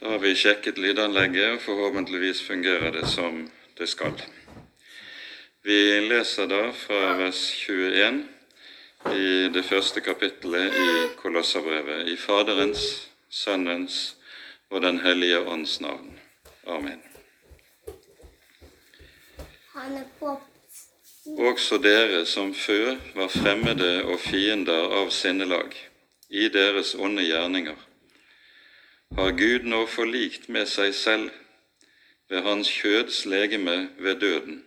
Da har vi sjekket lydanlegget, og forhåpentligvis fungerer det som det skal. Vi leser da fra vers 21 i det første kapittelet i Kolosserbrevet, i Faderens, Sønnens og Den hellige ånds navn. Amen. Også dere som før var fremmede og fiender av sinnelag i deres onde gjerninger, har Gud nå forlikt med seg selv ved Hans kjøds legeme ved døden,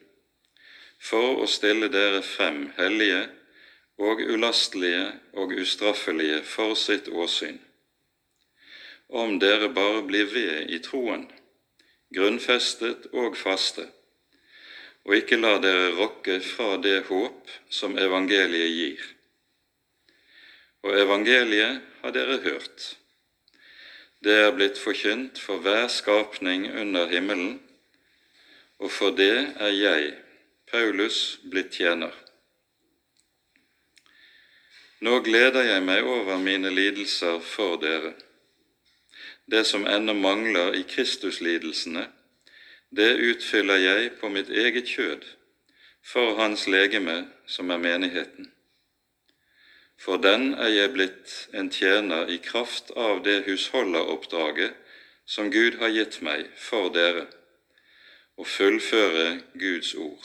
for å stille dere frem hellige og ulastelige og ustraffelige for sitt åsyn. Om dere bare blir ved i troen, grunnfestet og faste, og ikke la dere rokke fra det håp som evangeliet gir. Og evangeliet har dere hørt det er blitt forkynt for hver skapning under himmelen, og for det er jeg, Paulus, blitt tjener. Nå gleder jeg meg over mine lidelser for dere. Det som ennå mangler i Kristuslidelsene, det utfyller jeg på mitt eget kjød for Hans legeme, som er menigheten. For den er jeg blitt en tjener i kraft av det husholderoppdraget som Gud har gitt meg for dere, å fullføre Guds ord.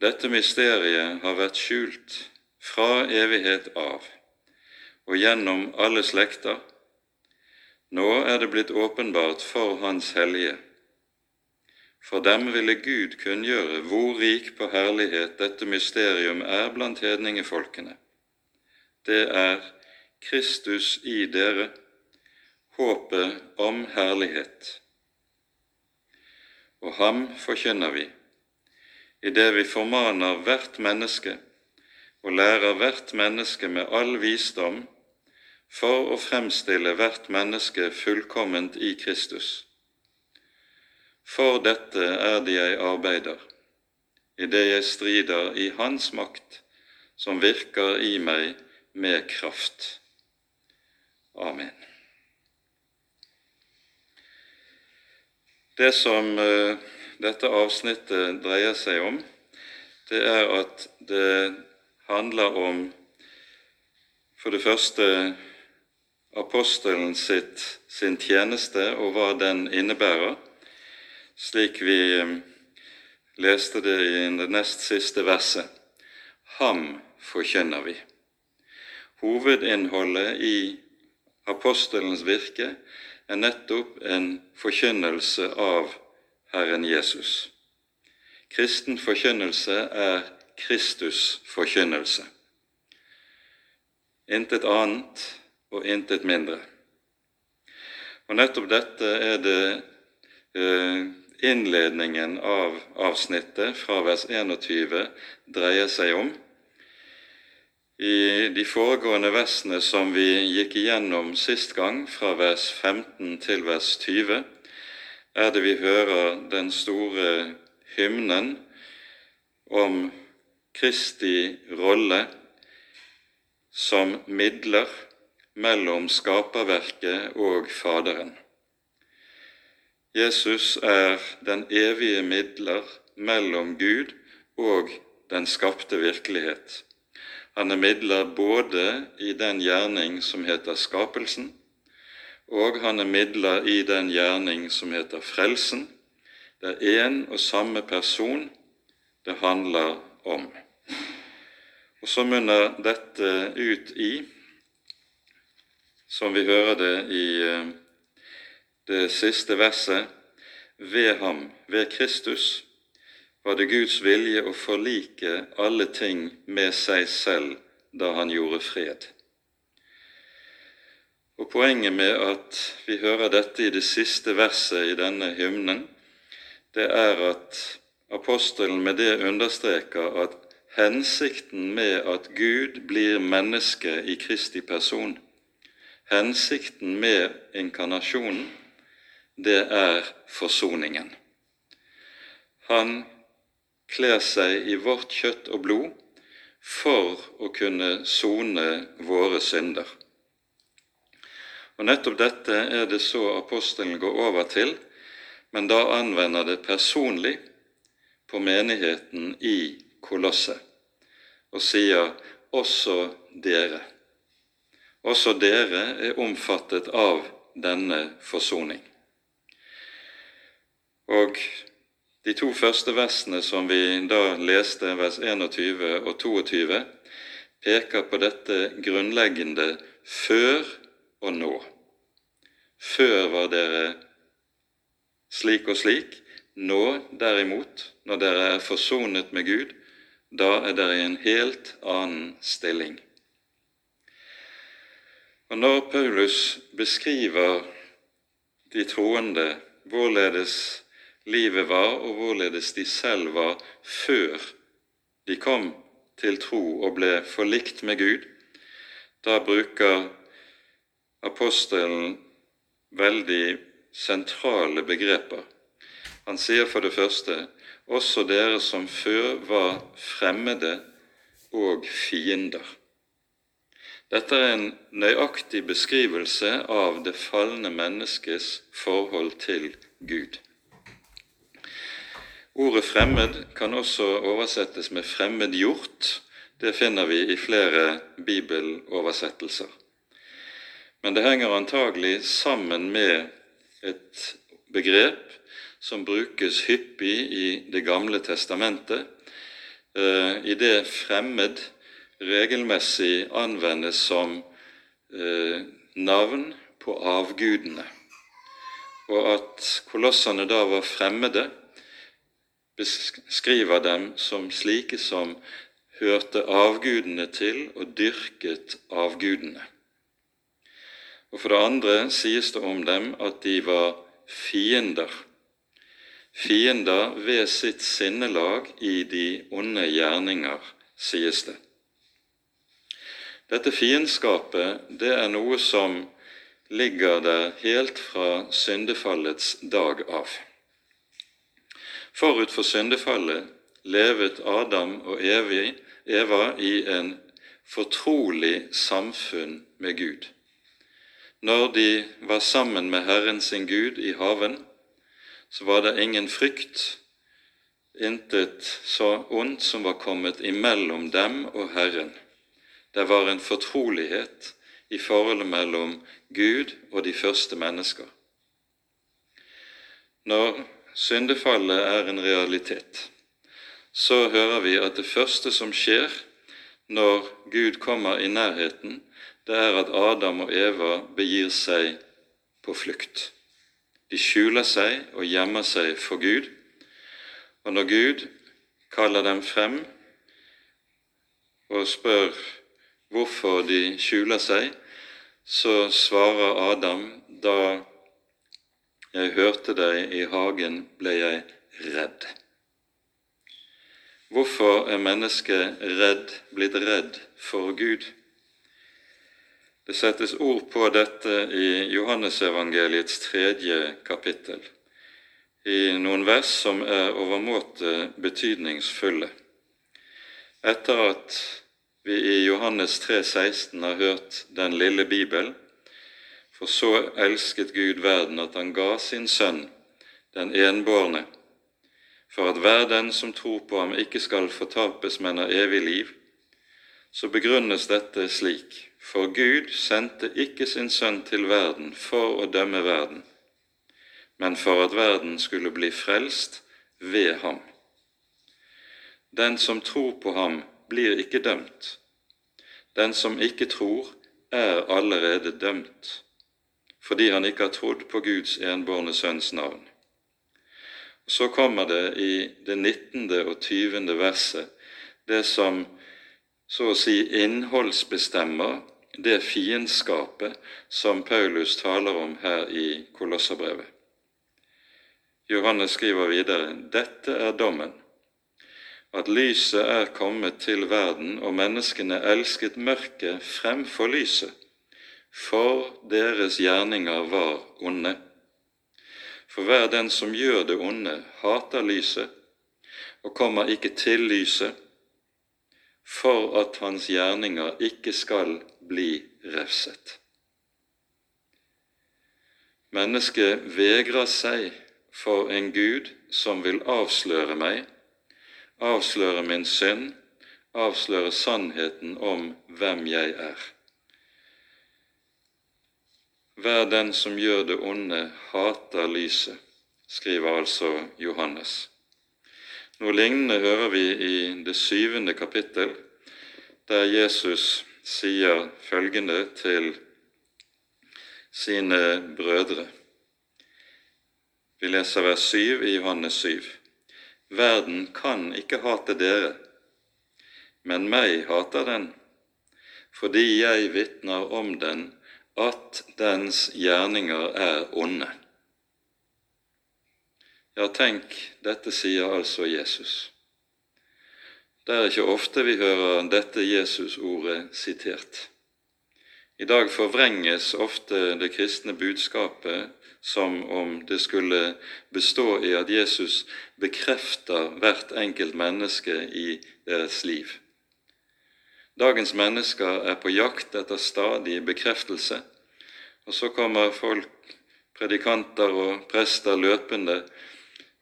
Dette mysteriet har vært skjult fra evighet av og gjennom alle slekter. Nå er det blitt åpenbart for Hans hellige for dem ville Gud kunngjøre hvor rik på herlighet dette mysterium er blant hedningefolkene. Det er Kristus i dere, håpet om herlighet. Og ham forkynner vi, idet vi formaner hvert menneske og lærer hvert menneske med all visdom for å fremstille hvert menneske fullkomment i Kristus for dette er det jeg arbeider, idet jeg strider i Hans makt, som virker i meg med kraft. Amen. Det som uh, dette avsnittet dreier seg om, det er at det handler om for det første apostelen sitt, sin tjeneste og hva den innebærer slik vi eh, leste det i det nest siste verset. Ham forkynner vi. Hovedinnholdet i apostelens virke er nettopp en forkynnelse av Herren Jesus. Kristen forkynnelse er Kristus forkynnelse. Intet annet og intet mindre. Og nettopp dette er det eh, innledningen av avsnittet fra vers 21 dreier seg om. I de foregående versene som vi gikk igjennom sist gang, fra vers 15 til vers 20, er det vi hører den store hymnen om Kristi rolle som midler mellom skaperverket og Faderen. Jesus er den evige midler mellom Gud og den skapte virkelighet. Han er midler både i den gjerning som heter skapelsen, og han er midler i den gjerning som heter frelsen. Det er én og samme person det handler om. Og så munner dette ut i, som vi hører det i eh, det siste verset ved ham, ved Kristus, var det Guds vilje å forlike alle ting med seg selv da han gjorde fred. Og Poenget med at vi hører dette i det siste verset i denne hymnen, det er at apostelen med det understreker at hensikten med at Gud blir menneske i Kristi person, hensikten med inkarnasjonen, det er forsoningen. Han kler seg i vårt kjøtt og blod for å kunne sone våre synder. Og Nettopp dette er det så apostelen går over til, men da anvender det personlig på menigheten i Kolosset og sier også dere. Også dere er omfattet av denne forsoning. Og de to første versene som vi da leste, vers 21 og 22, peker på dette grunnleggende før og nå. Før var dere slik og slik. Nå derimot, når dere er forsonet med Gud, da er dere i en helt annen stilling. Og Når Paulus beskriver de troende hvorledes livet var, og hvorledes de selv var før de kom til tro og ble forlikt med Gud, da bruker apostelen veldig sentrale begreper. Han sier for det første også dere som før var fremmede og fiender. Dette er en nøyaktig beskrivelse av det falne menneskes forhold til Gud. Ordet 'fremmed' kan også oversettes med 'fremmedgjort'. Det finner vi i flere bibeloversettelser. Men det henger antagelig sammen med et begrep som brukes hyppig i Det gamle testamentet, eh, i det 'fremmed' regelmessig anvendes som eh, navn på avgudene, og at kolossene da var fremmede, beskriver dem som slike som hørte avgudene til og dyrket avgudene. Og For det andre sies det om dem at de var fiender. Fiender ved sitt sinnelag i de onde gjerninger, sies det. Dette fiendskapet det er noe som ligger der helt fra syndefallets dag av. Forut for syndefallet levet Adam og Eva i en fortrolig samfunn med Gud. Når de var sammen med Herren sin Gud i haven, så var det ingen frykt, intet så ondt som var kommet imellom dem og Herren. Det var en fortrolighet i forholdet mellom Gud og de første mennesker. Når syndefallet er en realitet, så hører vi at det første som skjer når Gud kommer i nærheten, det er at Adam og Eva begir seg på flukt. De skjuler seg og gjemmer seg for Gud, og når Gud kaller dem frem og spør hvorfor de skjuler seg, så svarer Adam da jeg hørte deg i hagen, ble jeg redd. Hvorfor er mennesket redd, blitt redd for Gud? Det settes ord på dette i Johannesevangeliets tredje kapittel, i noen vers som er overmåte betydningsfulle. Etter at vi i Johannes 3, 16 har hørt den lille Bibel. For så elsket Gud verden at han ga sin sønn, den enbårne, for at hver den som tror på ham, ikke skal fortapes, men har evig liv. Så begrunnes dette slik.: For Gud sendte ikke sin sønn til verden for å dømme verden, men for at verden skulle bli frelst ved ham. Den som tror på ham, blir ikke dømt. Den som ikke tror, er allerede dømt, fordi han ikke har trodd på Guds enbårne sønns navn. Så kommer det i det 19. og 20. verset det som så å si innholdsbestemmer det fiendskapet som Paulus taler om her i Kolosserbrevet. Johannes skriver videre.: Dette er dommen at lyset er kommet til verden, og menneskene elsket mørket fremfor lyset, for deres gjerninger var onde. For hver den som gjør det onde, hater lyset og kommer ikke til lyset, for at hans gjerninger ikke skal bli refset. Mennesket vegrer seg for en Gud som vil avsløre meg, avsløre min synd, avsløre sannheten om hvem jeg er. Hver den som gjør det onde, hater lyset, skriver altså Johannes. Noe lignende hører vi i det syvende kapittel, der Jesus sier følgende til sine brødre. Vi leser vers 7 i Johannes 7. Verden kan ikke hate dere, men meg hater den, fordi jeg vitner om den at dens gjerninger er onde. Ja, tenk, dette sier altså Jesus. Det er ikke ofte vi hører dette Jesus-ordet sitert. I dag forvrenges ofte det kristne budskapet som om det skulle bestå i at Jesus bekrefter hvert enkelt menneske i deres liv. Dagens mennesker er på jakt etter stadig bekreftelse, og så kommer folk, predikanter og prester løpende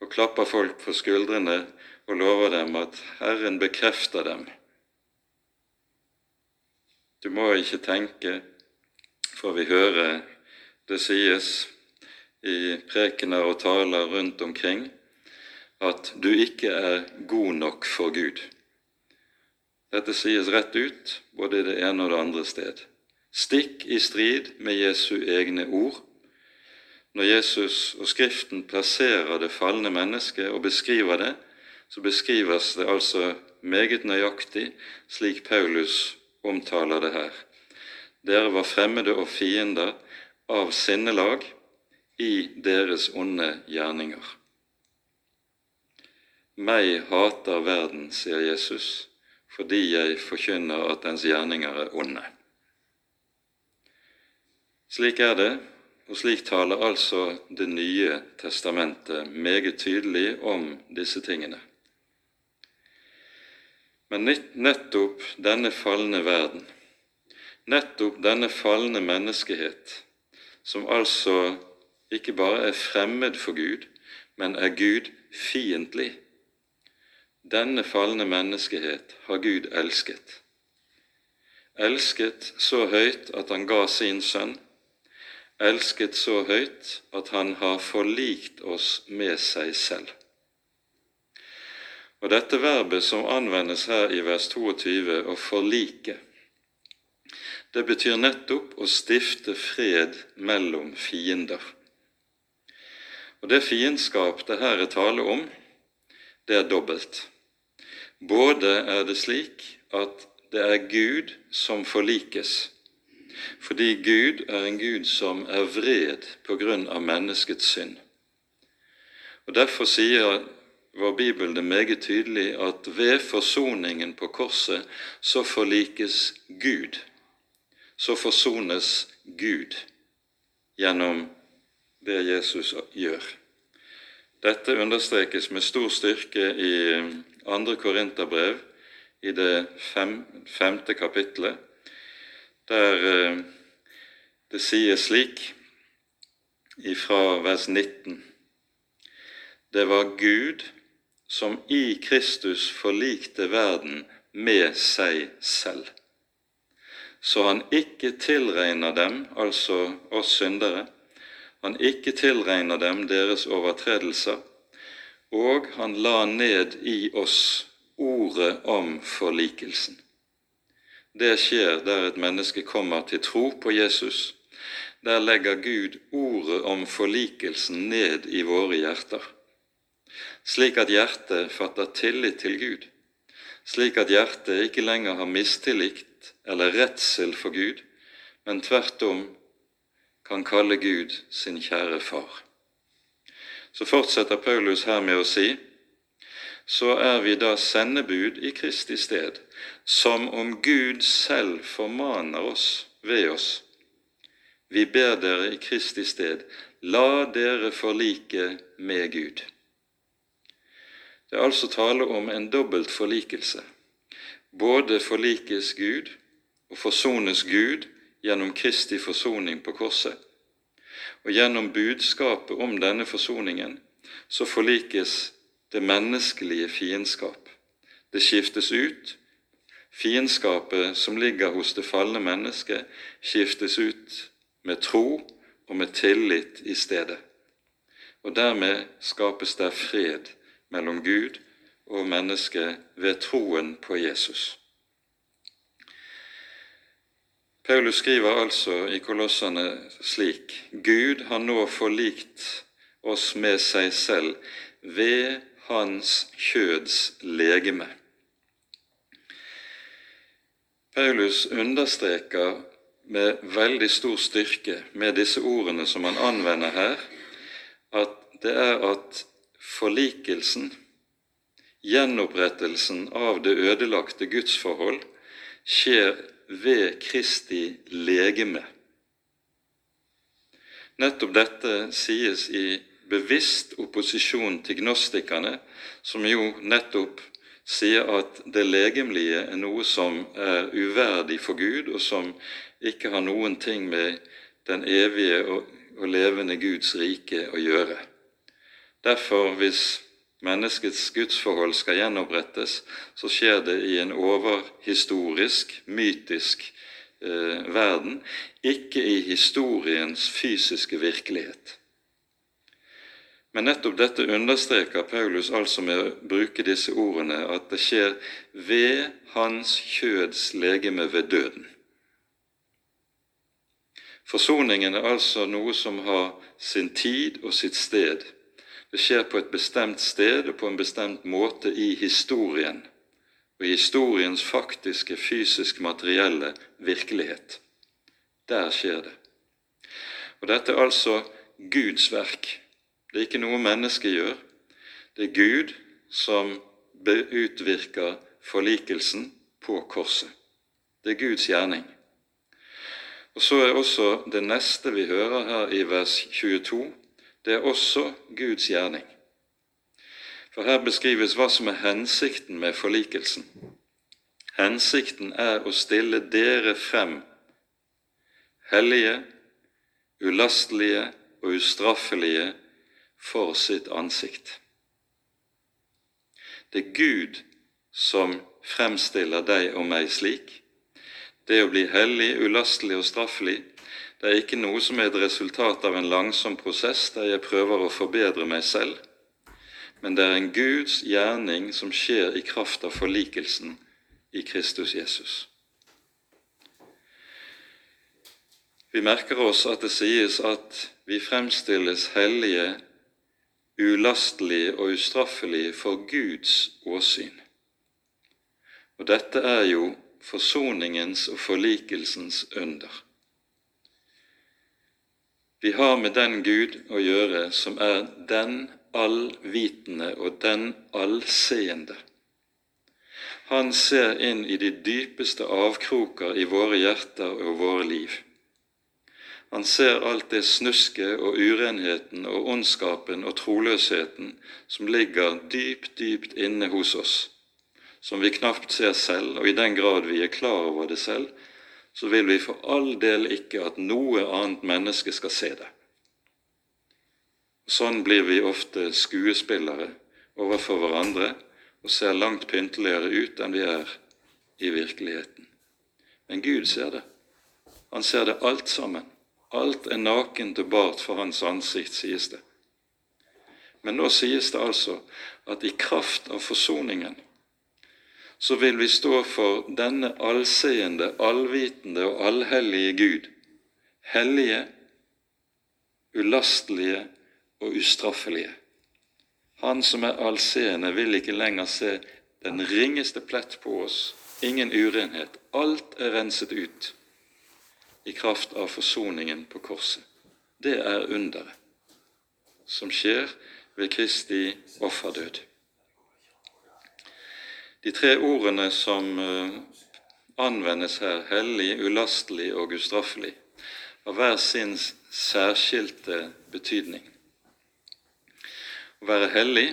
og klapper folk på skuldrene og lover dem at Herren bekrefter dem du må ikke tenke, for vi hører det sies i prekener og taler rundt omkring, at du ikke er god nok for Gud. Dette sies rett ut, både i det ene og det andre sted. Stikk i strid med Jesu egne ord. Når Jesus og Skriften plasserer det falne mennesket og beskriver det, så beskrives det altså meget nøyaktig slik Paulus omtaler det her. Dere var fremmede og fiender av sinnelag i deres onde gjerninger. Meg hater verden, sier Jesus, fordi jeg forkynner at dens gjerninger er onde. Slik er det, og slik taler altså Det nye testamentet meget tydelig om disse tingene. Men nettopp denne falne verden, nettopp denne falne menneskehet, som altså ikke bare er fremmed for Gud, men er Gud fiendtlig, denne falne menneskehet har Gud elsket. Elsket så høyt at han ga sin sønn, elsket så høyt at han har forlikt oss med seg selv. Og dette verbet som anvendes her i vers 22, å forlike, det betyr nettopp å stifte fred mellom fiender. Og det fiendskap det her er tale om, det er dobbelt. Både er det slik at det er Gud som forlikes, fordi Gud er en Gud som er vred på grunn av menneskets synd. Og Derfor sier var Bibelen det meget tydelig at ved forsoningen på korset så forlikes Gud. Så forsones Gud gjennom det Jesus gjør. Dette understrekes med stor styrke i andre Korinterbrev, i det fem, femte kapitlet, der eh, det sies slik ifra vers 19.: Det var Gud som i Kristus forlikte verden med seg selv, så han ikke tilregner dem, altså oss syndere, han ikke tilregner dem deres overtredelser, og han la ned i oss ordet om forlikelsen. Det skjer der et menneske kommer til tro på Jesus. Der legger Gud ordet om forlikelsen ned i våre hjerter slik at hjertet fatter tillit til Gud, slik at hjertet ikke lenger har mistillit eller redsel for Gud, men tvert om kan kalle Gud sin kjære far. Så fortsetter Paulus her med å si så er vi da sendebud i Kristi sted, som om Gud selv formaner oss ved oss. Vi ber dere i Kristi sted, la dere forlike med Gud. Det er altså tale om en dobbelt forlikelse. Både forlikes Gud og forsones Gud gjennom Kristi forsoning på korset. Og gjennom budskapet om denne forsoningen så forlikes det menneskelige fiendskap. Det skiftes ut. Fiendskapet som ligger hos det falne mennesket, skiftes ut med tro og med tillit i stedet. Og dermed skapes det fred mellom Gud og mennesket ved troen på Jesus. Paulus skriver altså i Kolossene slik Gud har nå forlikt oss med seg selv ved hans kjøds legeme. Paulus understreker med veldig stor styrke med disse ordene som han anvender her, at det er at forlikelsen, gjenopprettelsen av det ødelagte gudsforhold, skjer ved Kristi legeme. Nettopp dette sies i bevisst opposisjon til gnostikerne, som jo nettopp sier at det legemlige er noe som er uverdig for Gud, og som ikke har noen ting med den evige og, levende Guds rike å gjøre. Derfor, hvis menneskets gudsforhold skal gjenopprettes, så skjer det i en overhistorisk, mytisk eh, verden, ikke i historiens fysiske virkelighet. Men nettopp dette understreker Paulus altså med å bruke disse ordene, at det skjer ved hans kjøds legeme ved døden. Forsoningen er altså noe som har sin tid og sitt sted. Det skjer på et bestemt sted og på en bestemt måte i historien, og i historiens faktiske, fysisk, materielle virkelighet. Der skjer det. Og dette er altså Guds verk. Det er ikke noe mennesket gjør. Det er Gud som utvirker forlikelsen på korset. Det er Guds gjerning. Og Så er også det neste vi hører her i vers 22, det er også Guds gjerning. For her beskrives hva som er hensikten med forlikelsen. Hensikten er å stille dere frem hellige, ulastelige og ustraffelige for sitt ansikt. Det er Gud som fremstiller deg og meg slik. Det å bli hellig, ulastelig og straffelig, det er ikke noe som er et resultat av en langsom prosess der jeg prøver å forbedre meg selv, men det er en Guds gjerning som skjer i kraft av forlikelsen i Kristus Jesus. Vi merker oss at det sies at vi fremstilles hellige, ulastelige og ustraffelige for Guds åsyn. Og dette er jo forsoningens og forlikelsens under. Vi har med den Gud å gjøre som er den allvitende og den allseende. Han ser inn i de dypeste avkroker i våre hjerter og våre liv. Han ser alt det snusket og urenheten og ondskapen og troløsheten som ligger dypt, dypt inne hos oss, som vi knapt ser selv, og i den grad vi er klar over det selv, så vil vi for all del ikke at noe annet menneske skal se det. Sånn blir vi ofte skuespillere overfor hverandre og ser langt pynteligere ut enn vi er i virkeligheten. Men Gud ser det. Han ser det alt sammen. Alt er nakent og bart for hans ansikt, sies det. Men nå sies det altså at i kraft av forsoningen så vil vi stå for denne allseende, allvitende og allhellige Gud, hellige, ulastelige og ustraffelige. Han som er allseende, vil ikke lenger se den ringeste plett på oss, ingen urenhet. Alt er renset ut i kraft av forsoningen på korset. Det er underet som skjer ved Kristi offerdød. De tre ordene som eh, anvendes her, hellig, ulastelig og ustraffelig, har hver sin særskilte betydning. Å være hellig,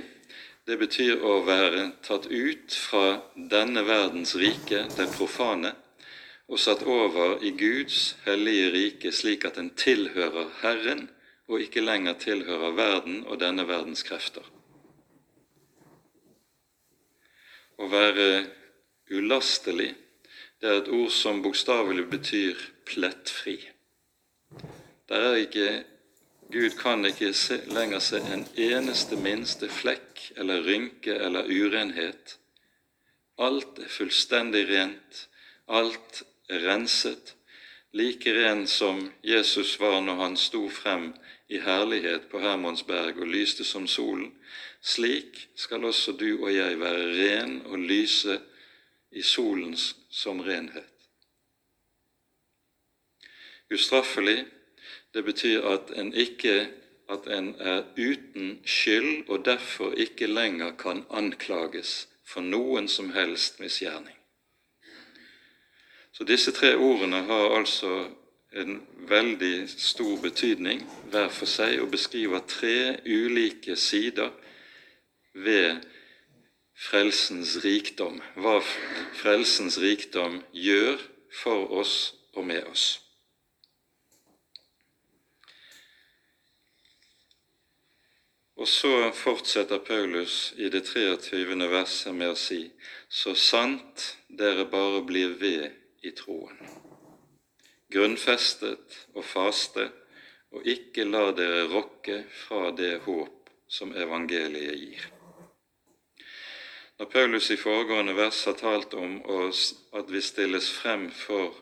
det betyr å være tatt ut fra denne verdens rike, det profane, og satt over i Guds hellige rike, slik at en tilhører Herren og ikke lenger tilhører verden og denne verdens krefter. Å være ulastelig, det er et ord som bokstavelig betyr plettfri. Der er ikke Gud kan ikke se, lenger se en eneste minste flekk eller rynke eller urenhet. Alt er fullstendig rent, alt er renset, like ren som Jesus var når han sto frem i herlighet på Hermonsberg og lyste som solen. Slik skal også du og jeg være ren og lyse i solens som renhet. Ustraffelig, det betyr at en ikke at en er uten skyld og derfor ikke lenger kan anklages for noen som helst misgjerning. Så disse tre ordene har altså en veldig stor betydning hver for seg og beskriver tre ulike sider ved frelsens rikdom, hva frelsens rikdom gjør for oss og med oss. Og så fortsetter Paulus i det 23. verset med å si:" Så sant dere bare blir ved i troen grunnfestet og faste, og ikke la dere rokke fra det håp som evangeliet gir. Når Paulus i foregående vers har talt om at vi stilles frem for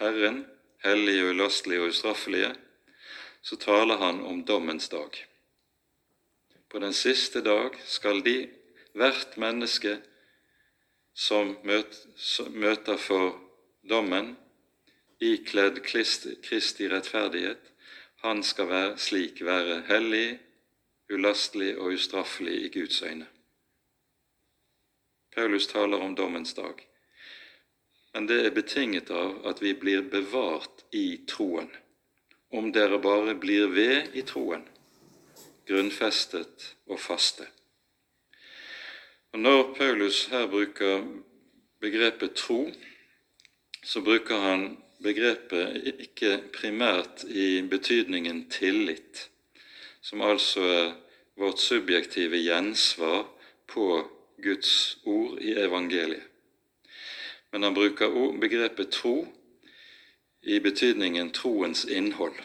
Herren, hellige, ulastelige og ustraffelige, så taler han om dommens dag. På den siste dag skal de, hvert menneske som møter for dommen, ikledd Kristi rettferdighet, han skal være slik være hellig, ulastelig og ustraffelig i Guds øyne. Paulus taler om dommens dag, men det er betinget av at vi blir bevart i troen, om dere bare blir ved i troen, grunnfestet og faste. Og Når Paulus her bruker begrepet tro, så bruker han begrepet ikke primært i betydningen tillit, som altså er vårt subjektive gjensvar på Guds ord i evangeliet. Men han bruker begrepet tro i betydningen troens innhold.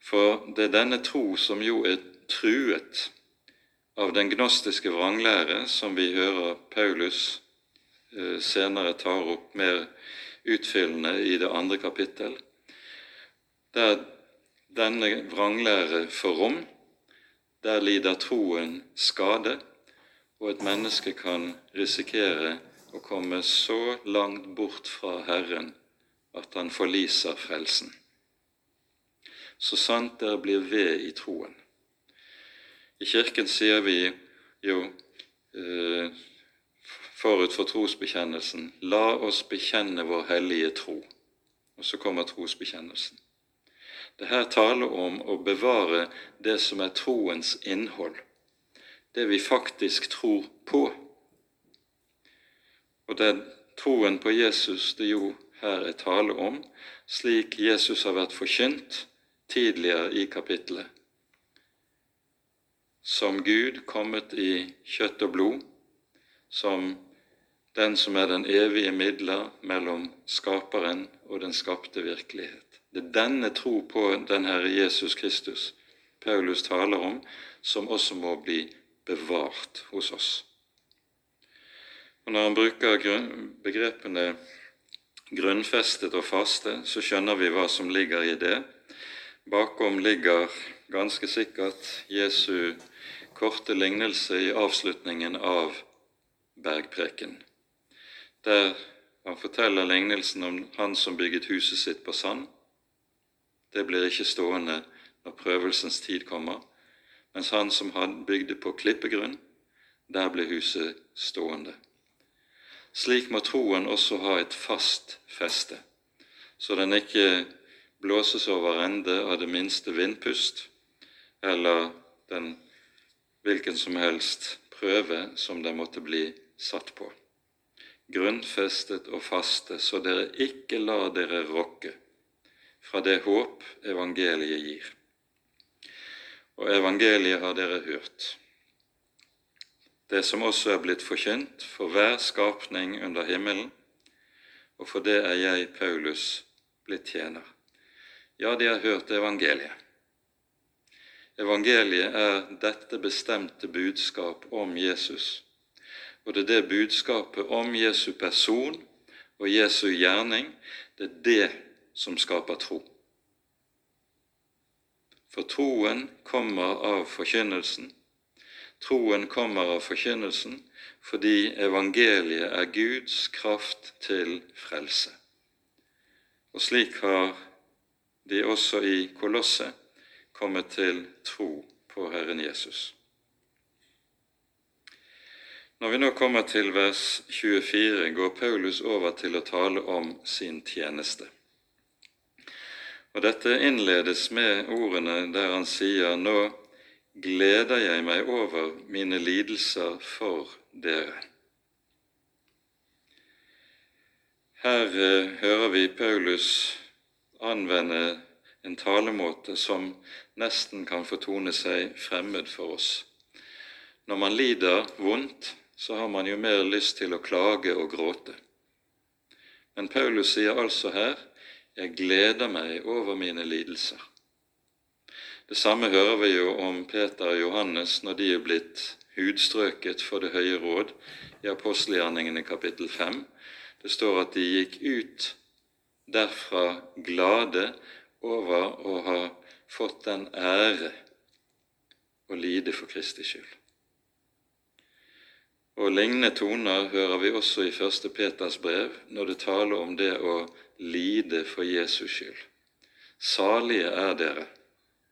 For det er denne tro som jo er truet av den gnostiske vranglære, som vi hører Paulus eh, senere tar opp mer utfyllende i det andre kapittel, der denne vranglære får rom, der lider troen skade, og et menneske kan risikere å komme så langt bort fra Herren at han forliser frelsen. Så sant dere blir ved i troen. I Kirken sier vi jo eh, forut for trosbekjennelsen La oss bekjenne vår hellige tro. Og så kommer trosbekjennelsen. Det her taler om å bevare det som er troens innhold, det vi faktisk tror på. Og er troen på Jesus det jo her er tale om, slik Jesus har vært forkynt tidligere i kapittelet. Som Gud kommet i kjøtt og blod, som den som er den evige midler mellom Skaperen og den skapte virkelighet. Det er denne tro på den Herre Jesus Kristus Paulus taler om, som også må bli bevart hos oss. Og Når han bruker begrepene grunnfestet og faste, så skjønner vi hva som ligger i det. Bakom ligger ganske sikkert Jesu korte lignelse i avslutningen av bergpreken der han forteller lignelsen om han som bygget huset sitt på sand. Det blir ikke stående når prøvelsens tid kommer, mens han som han bygde på klippegrunn, der ble huset stående. Slik må troen også ha et fast feste, så den ikke blåses over ende av det minste vindpust eller den hvilken som helst prøve som den måtte bli satt på grunnfestet og faste, så dere ikke lar dere rokke fra det håp evangeliet gir. Og evangeliet har dere hørt, det som også er blitt forkynt for hver skapning under himmelen, og for det er jeg, Paulus, blitt tjener. Ja, de har hørt evangeliet. Evangeliet er dette bestemte budskap om Jesus, og det er det budskapet om Jesu person og Jesu gjerning, det er det som skaper tro. For troen kommer av forkynnelsen. Troen kommer av forkynnelsen fordi evangeliet er Guds kraft til frelse. Og slik har de også i Kolosset kommet til tro på Herren Jesus. Når vi nå kommer til vers 24, går Paulus over til å tale om sin tjeneste. Og Dette innledes med ordene der han sier Nå gleder jeg meg over mine lidelser for dere. Her eh, hører vi Paulus anvende en talemåte som nesten kan fortone seg fremmed for oss. Når man lider vondt, så har man jo mer lyst til å klage og gråte. Men Paulus sier altså her jeg gleder meg over mine lidelser. Det samme hører vi jo om Peter og Johannes når de er blitt hudstrøket for Det høye råd i apostelgjerningene kapittel 5. Det står at de gikk ut derfra glade over å ha fått den ære å lide for Kristi skyld. Og lignende toner hører vi også i 1. Peters brev når det taler om det å lide for Jesus skyld. Salige er dere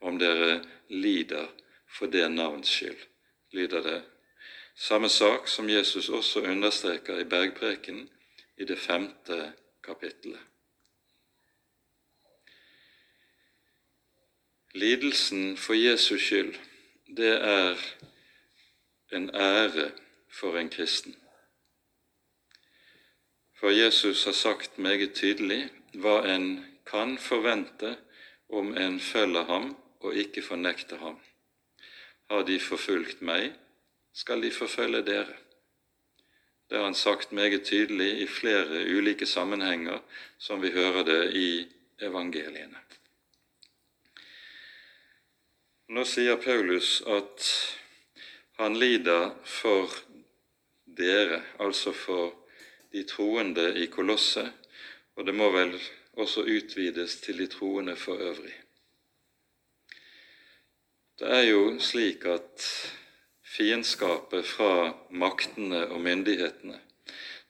om dere lider for det navns skyld, lyder det. Samme sak som Jesus også understreker i bergpreken i det femte kapittelet. Lidelsen for Jesus skyld, det er en ære for en kristen. For Jesus har sagt meget tydelig hva en kan forvente om en følger ham og ikke fornekter ham. Har de forfulgt meg, skal de forfølge dere. Det har han sagt meget tydelig i flere ulike sammenhenger, som vi hører det i evangeliene. Nå sier Paulus at han lider for dere, altså for de troende i Kolosset, og det må vel også utvides til de troende for øvrig. Det er jo slik at fiendskapet fra maktene og myndighetene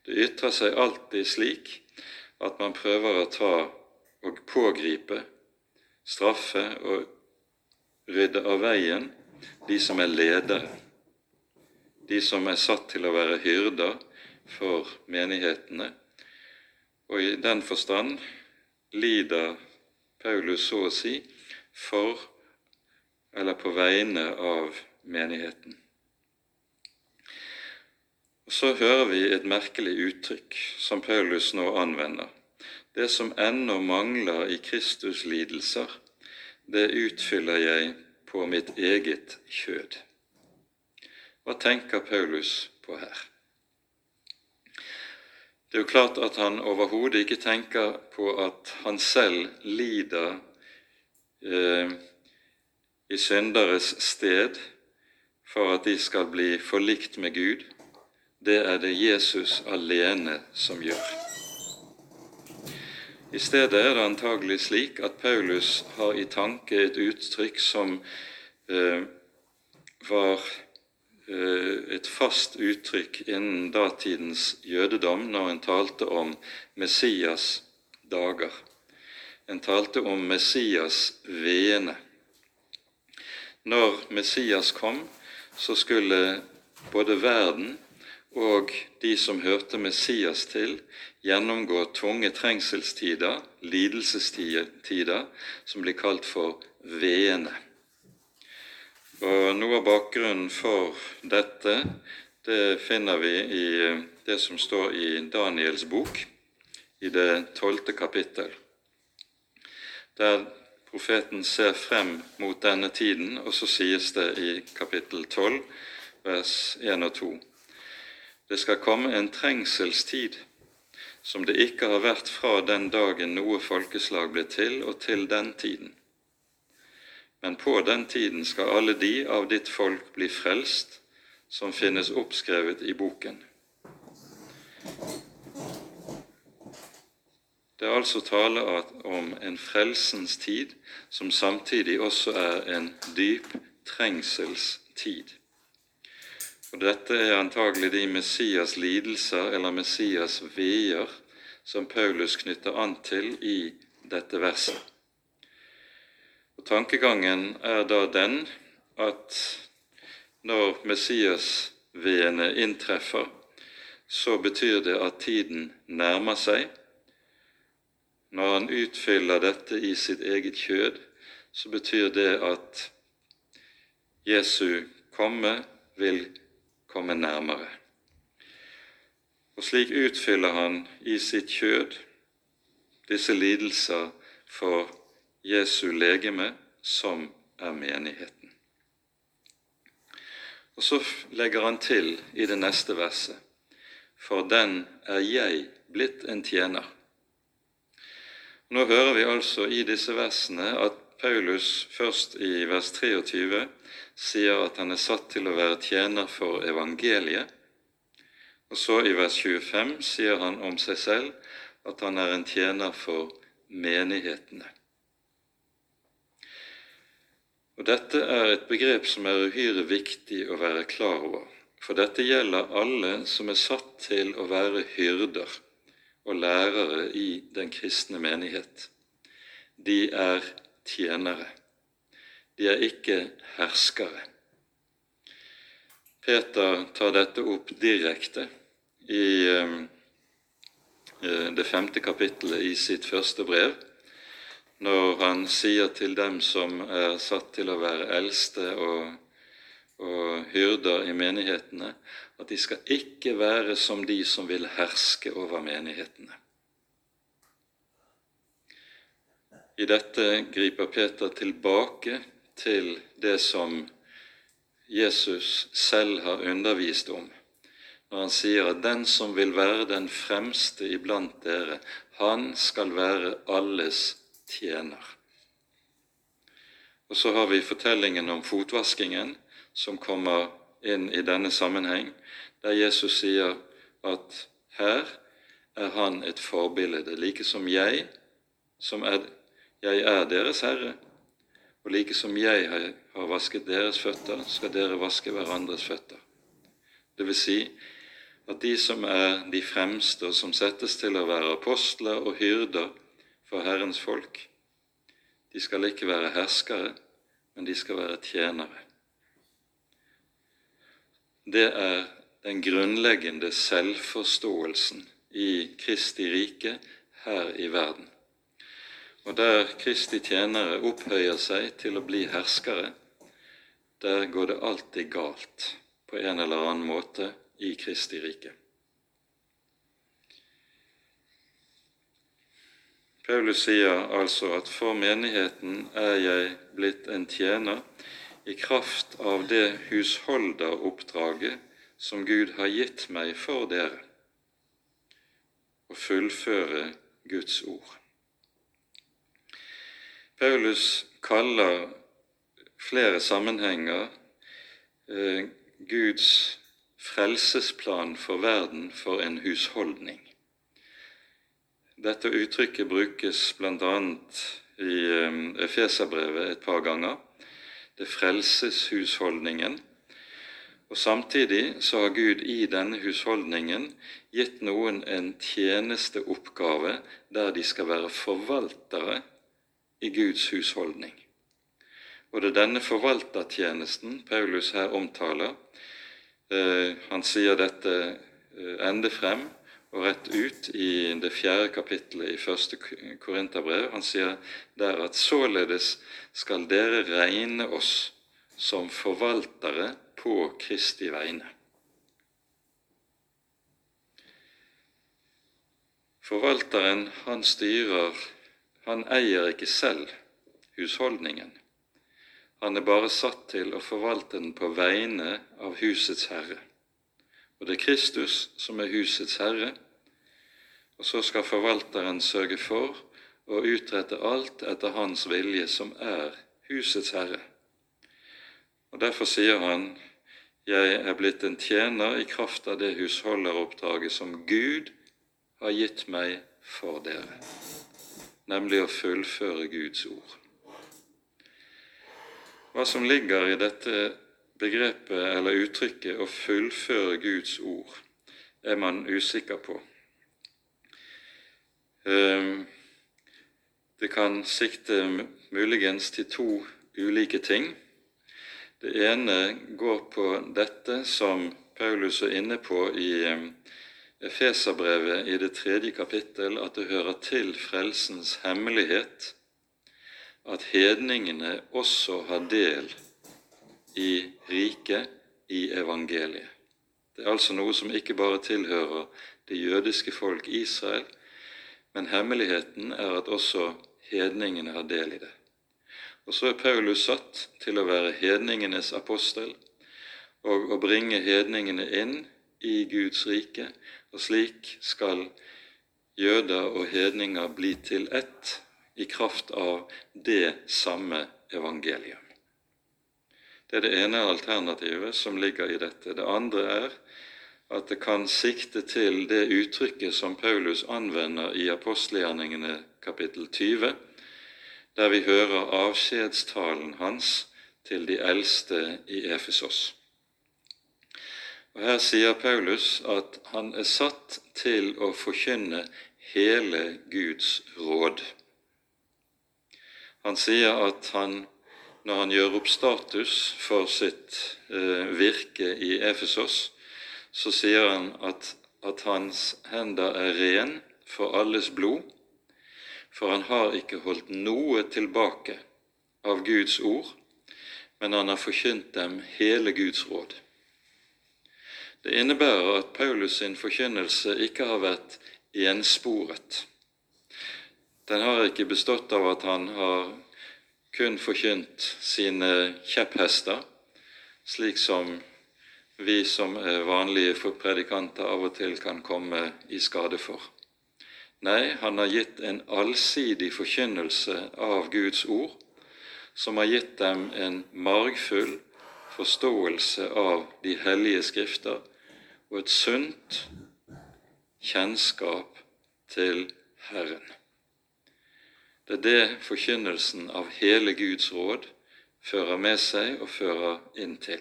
det ytrer seg alltid slik at man prøver å ta og pågripe, straffe og rydde av veien de som er ledere de som er satt til å være hyrder for menighetene. Og i den forstand lider Paulus så å si for eller på vegne av menigheten. Og Så hører vi et merkelig uttrykk som Paulus nå anvender. Det som ennå mangler i Kristus lidelser, det utfyller jeg på mitt eget kjød. Hva tenker Paulus på her? Det er jo klart at han overhodet ikke tenker på at han selv lider eh, i synderes sted for at de skal bli forlikt med Gud. Det er det Jesus alene som gjør. I stedet er det antagelig slik at Paulus har i tanke et uttrykk som eh, var et fast uttrykk innen datidens jødedom når en talte om Messias dager. En talte om Messias veene. Når Messias kom, så skulle både verden og de som hørte Messias til, gjennomgå tunge trengselstider, lidelsestider, som blir kalt for veene. Og Noe av bakgrunnen for dette det finner vi i eh, det som står i Daniels bok, i det tolvte kapittel. der profeten ser frem mot denne tiden, og så sies det i kapittel 12, vers 1 og 2. Det skal komme en trengselstid som det ikke har vært fra den dagen noe folkeslag ble til, og til den tiden. Men på den tiden skal alle de av ditt folk bli frelst, som finnes oppskrevet i boken. Det er altså tale om en frelsens tid som samtidig også er en dyp trengselstid. Og Dette er antagelig de Messias lidelser eller Messias veer som Paulus knytter an til i dette verset. Tankegangen er da den at når Messias-veene inntreffer, så betyr det at tiden nærmer seg, når han utfyller dette i sitt eget kjød, så betyr det at Jesu komme vil komme nærmere. Og slik utfyller han i sitt kjød disse lidelser for Jesu legeme, som er menigheten. Og så legger han til i det neste verset For den er jeg blitt en tjener nå hører vi altså i disse versene at Paulus først i vers 23 sier at han er satt til å være tjener for evangeliet, og så i vers 25 sier han om seg selv at han er en tjener for menighetene. Og Dette er et begrep som er uhyre viktig å være klar over, for dette gjelder alle som er satt til å være hyrder og lærere i den kristne menighet. De er tjenere. De er ikke herskere. Peter tar dette opp direkte i eh, eh, det femte kapittelet i sitt første brev, når han sier til dem som er satt til å være eldste og, og hyrder i menighetene, at de skal ikke være som de som vil herske over menighetene. I dette griper Peter tilbake til det som Jesus selv har undervist om, når han sier at den som vil være den fremste iblant dere, han skal være alles tjener. Og så har vi fortellingen om fotvaskingen, som kommer inn i denne sammenheng, der Jesus sier at her er han et forbilde, like som jeg, som er, jeg er deres herre, og like som jeg har vasket deres føtter, skal dere vaske hverandres føtter. Det vil si at de som er de fremste, og som settes til å være apostler og hyrder for Herrens folk, de skal ikke være herskere, men de skal være tjenere. Det er den grunnleggende selvforståelsen i Kristi rike her i verden. Og der Kristi tjenere opphøyer seg til å bli herskere, der går det alltid galt på en eller annen måte i Kristi rike. Paulus sier altså at for menigheten er jeg blitt en tjener i kraft av det husholderoppdraget som Gud har gitt meg for dere, å fullføre Guds ord. Paulus kaller flere sammenhenger eh, Guds frelsesplan for verden for en husholdning. Dette uttrykket brukes bl.a. i eh, Efeserbrevet et par ganger. Det frelses husholdningen, og Samtidig så har Gud i denne husholdningen gitt noen en tjenesteoppgave der de skal være forvaltere i Guds husholdning. Og det er denne forvaltertjenesten Paulus her omtaler. Eh, han sier dette eh, ende frem og rett ut i det fjerde kapittelet i første Korinterbrev. Han sier der at således skal dere regne oss som forvaltere på Kristi vegne. Forvalteren, han styrer han eier ikke selv husholdningen. Han er bare satt til å forvalte den på vegne av husets herre. Og det er Kristus som er husets herre, og så skal forvalteren sørge for å utrette alt etter hans vilje, som er husets herre. Og Derfor sier han, 'Jeg er blitt en tjener i kraft av det husholderoppdraget som Gud har gitt meg for dere', nemlig å fullføre Guds ord. Hva som ligger i dette begrepet eller uttrykket 'å fullføre Guds ord', er man usikker på. Ehm, det kan sikte muligens til to ulike ting. Det ene går på dette som Paulus er inne på i ehm, Efeserbrevet i det tredje kapittel, at det hører til frelsens hemmelighet at hedningene også har del i riket, i evangeliet. Det er altså noe som ikke bare tilhører det jødiske folk Israel, men hemmeligheten er at også hedningene har del i det. Og så er Paulus satt til å være hedningenes apostel og å bringe hedningene inn i Guds rike, og slik skal jøder og hedninger bli til ett i kraft av det samme evangelium. Det er det ene alternativet som ligger i dette. Det andre er at det kan sikte til det uttrykket som Paulus anvender i apostelgjerningene kapittel 20, der vi hører avskjedstalen hans til de eldste i Efesos. Og Her sier Paulus at han er satt til å forkynne hele Guds råd. Han sier at han, når han gjør opp status for sitt eh, virke i Efesos, så sier han at, at hans hender er ren for alles blod, for han har ikke holdt noe tilbake av Guds ord, men han har forkynt dem hele Guds råd. Det innebærer at Paulus sin forkynnelse ikke har vært ensporet. Den har ikke bestått av at han har kun forkynt sine kjepphester, slik som vi som er vanlige predikanter av og til kan komme i skade for. Nei, han har gitt en allsidig forkynnelse av Guds ord, som har gitt dem en margfull forståelse av de hellige skrifter og et sunt kjennskap til Herren. Det er det forkynnelsen av hele Guds råd fører med seg og fører inn til.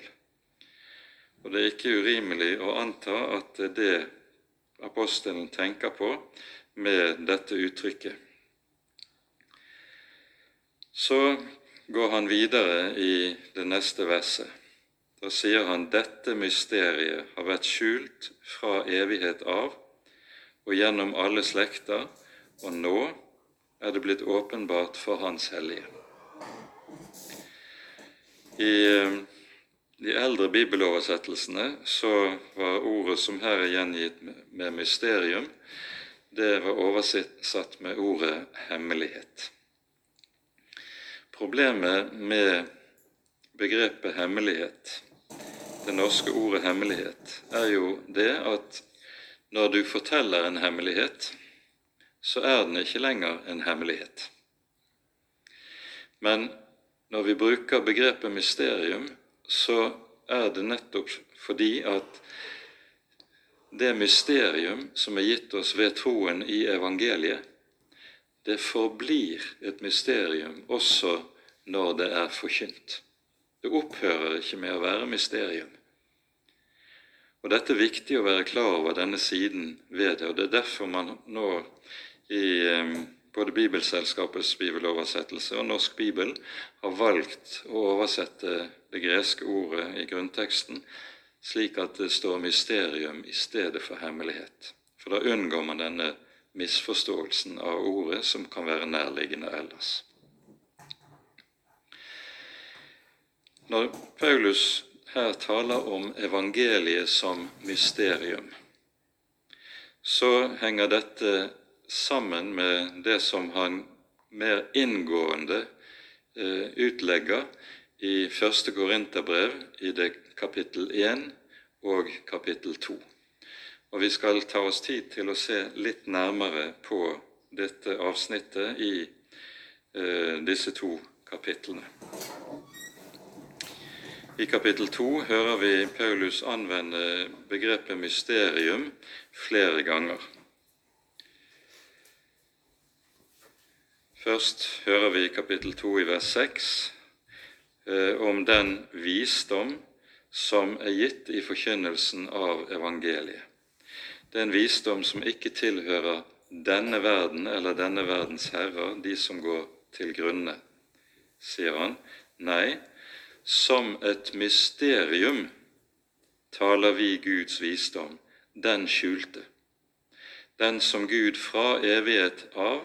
Og Det er ikke urimelig å anta at det er det apostelen tenker på med dette uttrykket. Så går han videre i det neste verset. Da sier han dette mysteriet har vært skjult fra evighet av og gjennom alle slekter, og nå er det blitt åpenbart for Hans hellige. I eh, de eldre bibeloversettelsene så var ordet som her er gjengitt med mysterium, det var oversatt med ordet hemmelighet. Problemet med begrepet hemmelighet, det norske ordet hemmelighet, er jo det at når du forteller en hemmelighet, så er den ikke lenger en hemmelighet. Men når vi bruker begrepet mysterium, så er det nettopp fordi at det mysterium som er gitt oss ved troen i evangeliet, det forblir et mysterium også når det er forkynt. Det opphører ikke med å være mysterium. Og Dette er viktig å være klar over denne siden ved det, og det er derfor man nå i både Bibelselskapets bibeloversettelse og Norsk bibel har valgt å oversette det greske ordet i grunnteksten slik at det står mysterium i stedet for hemmelighet. For da unngår man denne misforståelsen av ordet som kan være nærliggende ellers. Når Paulus her taler om evangeliet som mysterium, så henger dette sammen med det som han mer inngående eh, utlegger i første Korinterbrev i det kapittel 1 og kapittel 2. Og vi skal ta oss tid til å se litt nærmere på dette avsnittet i eh, disse to kapitlene. I kapittel 2 hører vi Paulus anvende begrepet mysterium flere ganger. Først hører vi i kapittel 2 i vers 6 eh, om den visdom som er gitt i forkynnelsen av evangeliet. Det er en visdom som ikke tilhører denne verden eller denne verdens herrer, de som går til grunne, sier han. Nei, som et mysterium taler vi Guds visdom, den skjulte, den som Gud fra evighet av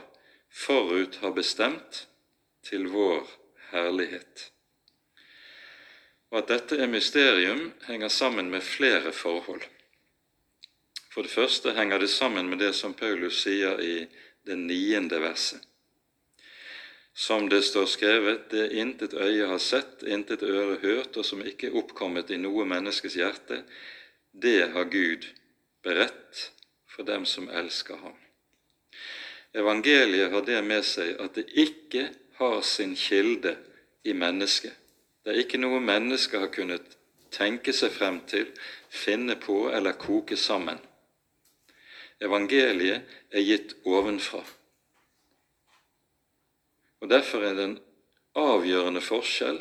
forut har bestemt til vår herlighet. Og At dette er mysterium, henger sammen med flere forhold. For det første henger det sammen med det som Paulus sier i det niende verset som det står skrevet, det intet øye har sett, intet øre hørt, og som ikke er oppkommet i noe menneskes hjerte, det har Gud beredt for dem som elsker ham. Evangeliet har det med seg at det ikke har sin kilde i mennesket. Det er ikke noe mennesket har kunnet tenke seg frem til, finne på eller koke sammen. Evangeliet er gitt ovenfra. Og Derfor er det en avgjørende forskjell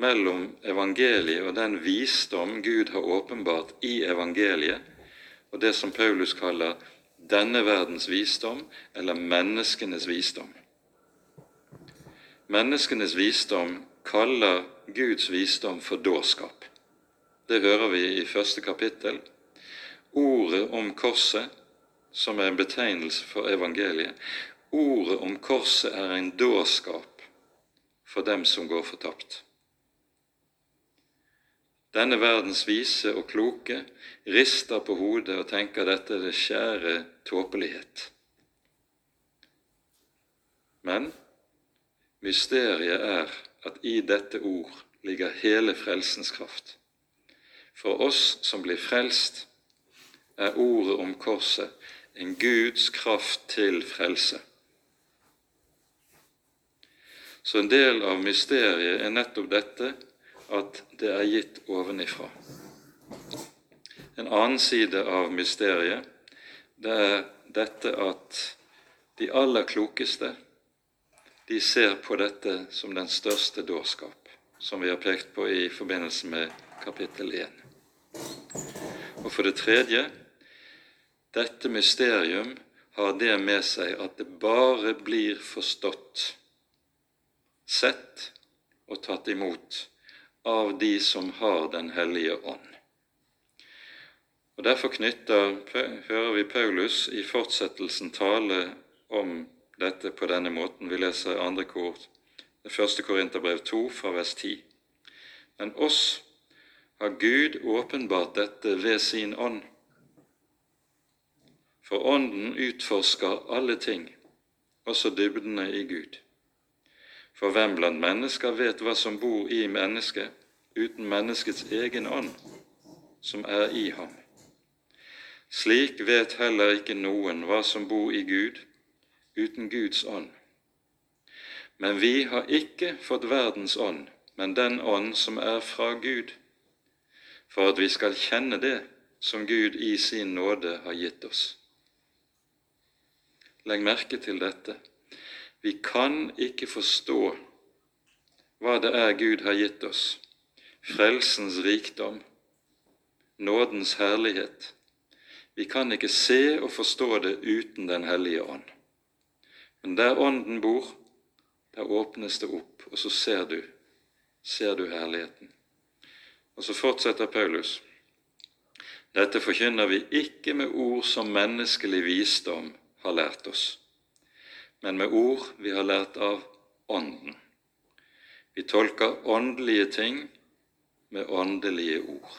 mellom evangeliet og den visdom Gud har åpenbart i evangeliet, og det som Paulus kaller denne verdens visdom, eller menneskenes visdom. Menneskenes visdom kaller Guds visdom for dårskap. Det hører vi i første kapittel. Ordet om korset, som er en betegnelse for evangeliet, Ordet om korset er en dårskap for dem som går fortapt. Denne verdens vise og kloke rister på hodet og tenker dette er det skjære tåpelighet. Men mysteriet er at i dette ord ligger hele frelsens kraft. For oss som blir frelst, er ordet om korset en Guds kraft til frelse. Så en del av mysteriet er nettopp dette at det er gitt ovenifra. En annen side av mysteriet det er dette at de aller klokeste de ser på dette som den største dårskap, som vi har pekt på i forbindelse med kapittel 1. Og for det tredje dette mysterium har det med seg at det bare blir forstått sett og tatt imot av de som har Den hellige ånd. Og Derfor knytter, hører vi Paulus i fortsettelsen tale om dette på denne måten. Vi leser andre kor, det første Korinterbrev 2 fra vers 10. Men oss har Gud åpenbart dette ved sin ånd. For Ånden utforsker alle ting, også dybdene i Gud. For hvem blant mennesker vet hva som bor i mennesket, uten menneskets egen ånd, som er i ham? Slik vet heller ikke noen hva som bor i Gud, uten Guds ånd. Men vi har ikke fått verdens ånd, men den ånd som er fra Gud, for at vi skal kjenne det som Gud i sin nåde har gitt oss. Legg merke til dette. Vi kan ikke forstå hva det er Gud har gitt oss, frelsens rikdom, nådens herlighet. Vi kan ikke se og forstå det uten Den hellige ånd. Men der Ånden bor, der åpnes det opp, og så ser du, ser du herligheten. Og så fortsetter Paulus. Dette forkynner vi ikke med ord som menneskelig visdom har lært oss men med ord vi har lært av Ånden. Vi tolker åndelige ting med åndelige ord.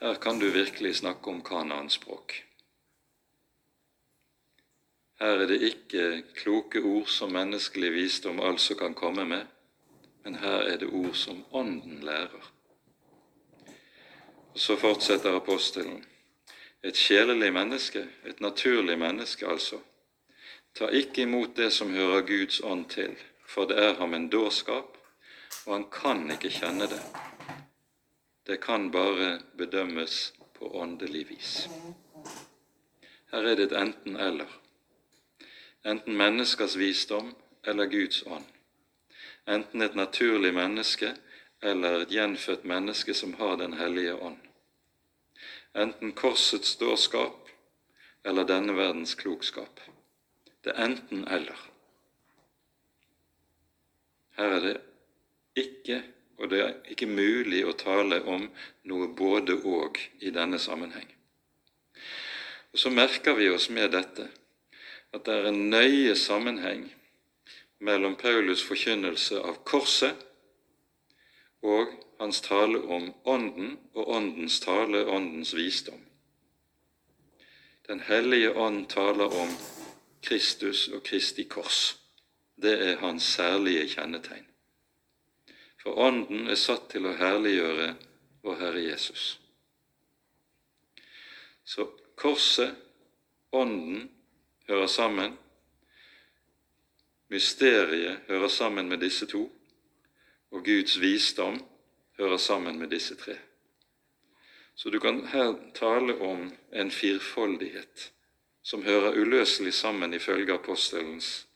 Her kan du virkelig snakke om kananspråk. Her er det ikke kloke ord som menneskelig visdom altså kan komme med, men her er det ord som Ånden lærer. Og Så fortsetter apostelen. Et sjelelig menneske, et naturlig menneske altså, ta ikke imot det som hører Guds ånd til, for det er ham en dårskap, og han kan ikke kjenne det. Det kan bare bedømmes på åndelig vis. Her er det et enten-eller. Enten menneskers visdom eller Guds ånd. Enten et naturlig menneske eller et gjenfødt menneske som har Den hellige ånd. Enten korsets dårskap eller denne verdens klokskap. Det er enten-eller. Her er det ikke, og det er ikke mulig å tale om noe både-og i denne sammenheng. Og Så merker vi oss med dette at det er en nøye sammenheng mellom Paulus' forkynnelse av korset og hans tale om Ånden og Åndens tale, Åndens visdom. Den hellige ånd taler om Kristus og Kristi kors. Det er hans særlige kjennetegn. For Ånden er satt til å herliggjøre vår Herre Jesus. Så korset, Ånden, hører sammen. Mysteriet hører sammen med disse to, og Guds visdom hører sammen med disse tre. Så du kan her tale om en firfoldighet som hører uløselig sammen ifølge apostelens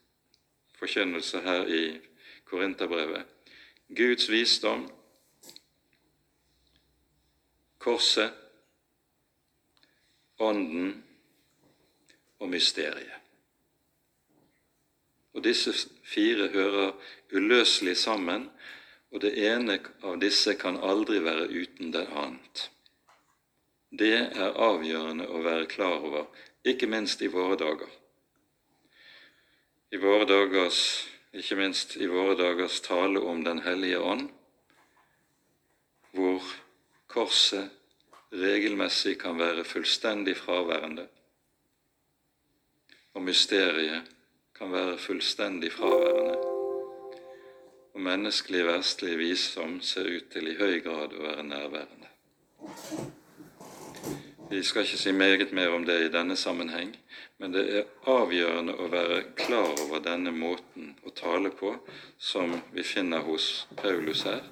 forkynnelse her i Korinterbrevet. Guds visdom, korset, Ånden og mysteriet. Og Disse fire hører uløselig sammen, og det ene av disse kan aldri være uten det annet. Det er avgjørende å være klar over, ikke minst i våre dager. I våre dagers, ikke minst i våre dagers tale om Den hellige ånd, hvor korset regelmessig kan være fullstendig fraværende, og mysteriet kan være fullstendig fraværende, og menneskelig verstlig visdom ser ut til i høy grad å være nærværende. Vi skal ikke si meget mer om det i denne sammenheng, men det er avgjørende å være klar over denne måten å tale på som vi finner hos Paulus her,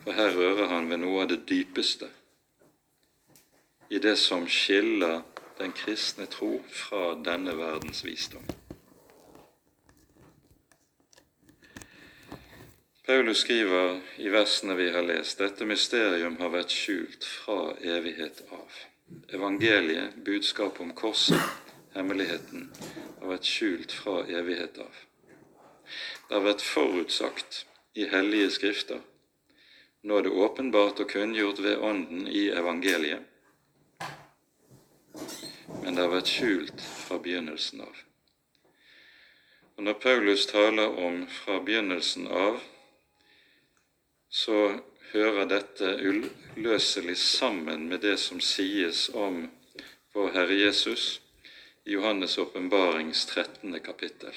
for her rører han ved noe av det dypeste i det som skiller den kristne tro fra denne verdens visdom. Paulus skriver i versene vi har lest, dette mysterium har vært skjult fra evighet av. Evangeliet, budskapet om korset, hemmeligheten, har vært skjult fra evighet av. Det har vært forutsagt i hellige skrifter. Nå er det åpenbart og kunngjort ved Ånden i evangeliet men det har vært skjult fra begynnelsen av. Og Når Paulus taler om fra begynnelsen av, så hører dette uløselig sammen med det som sies om vår Herre Jesus i Johannes' åpenbarings 13. kapittel.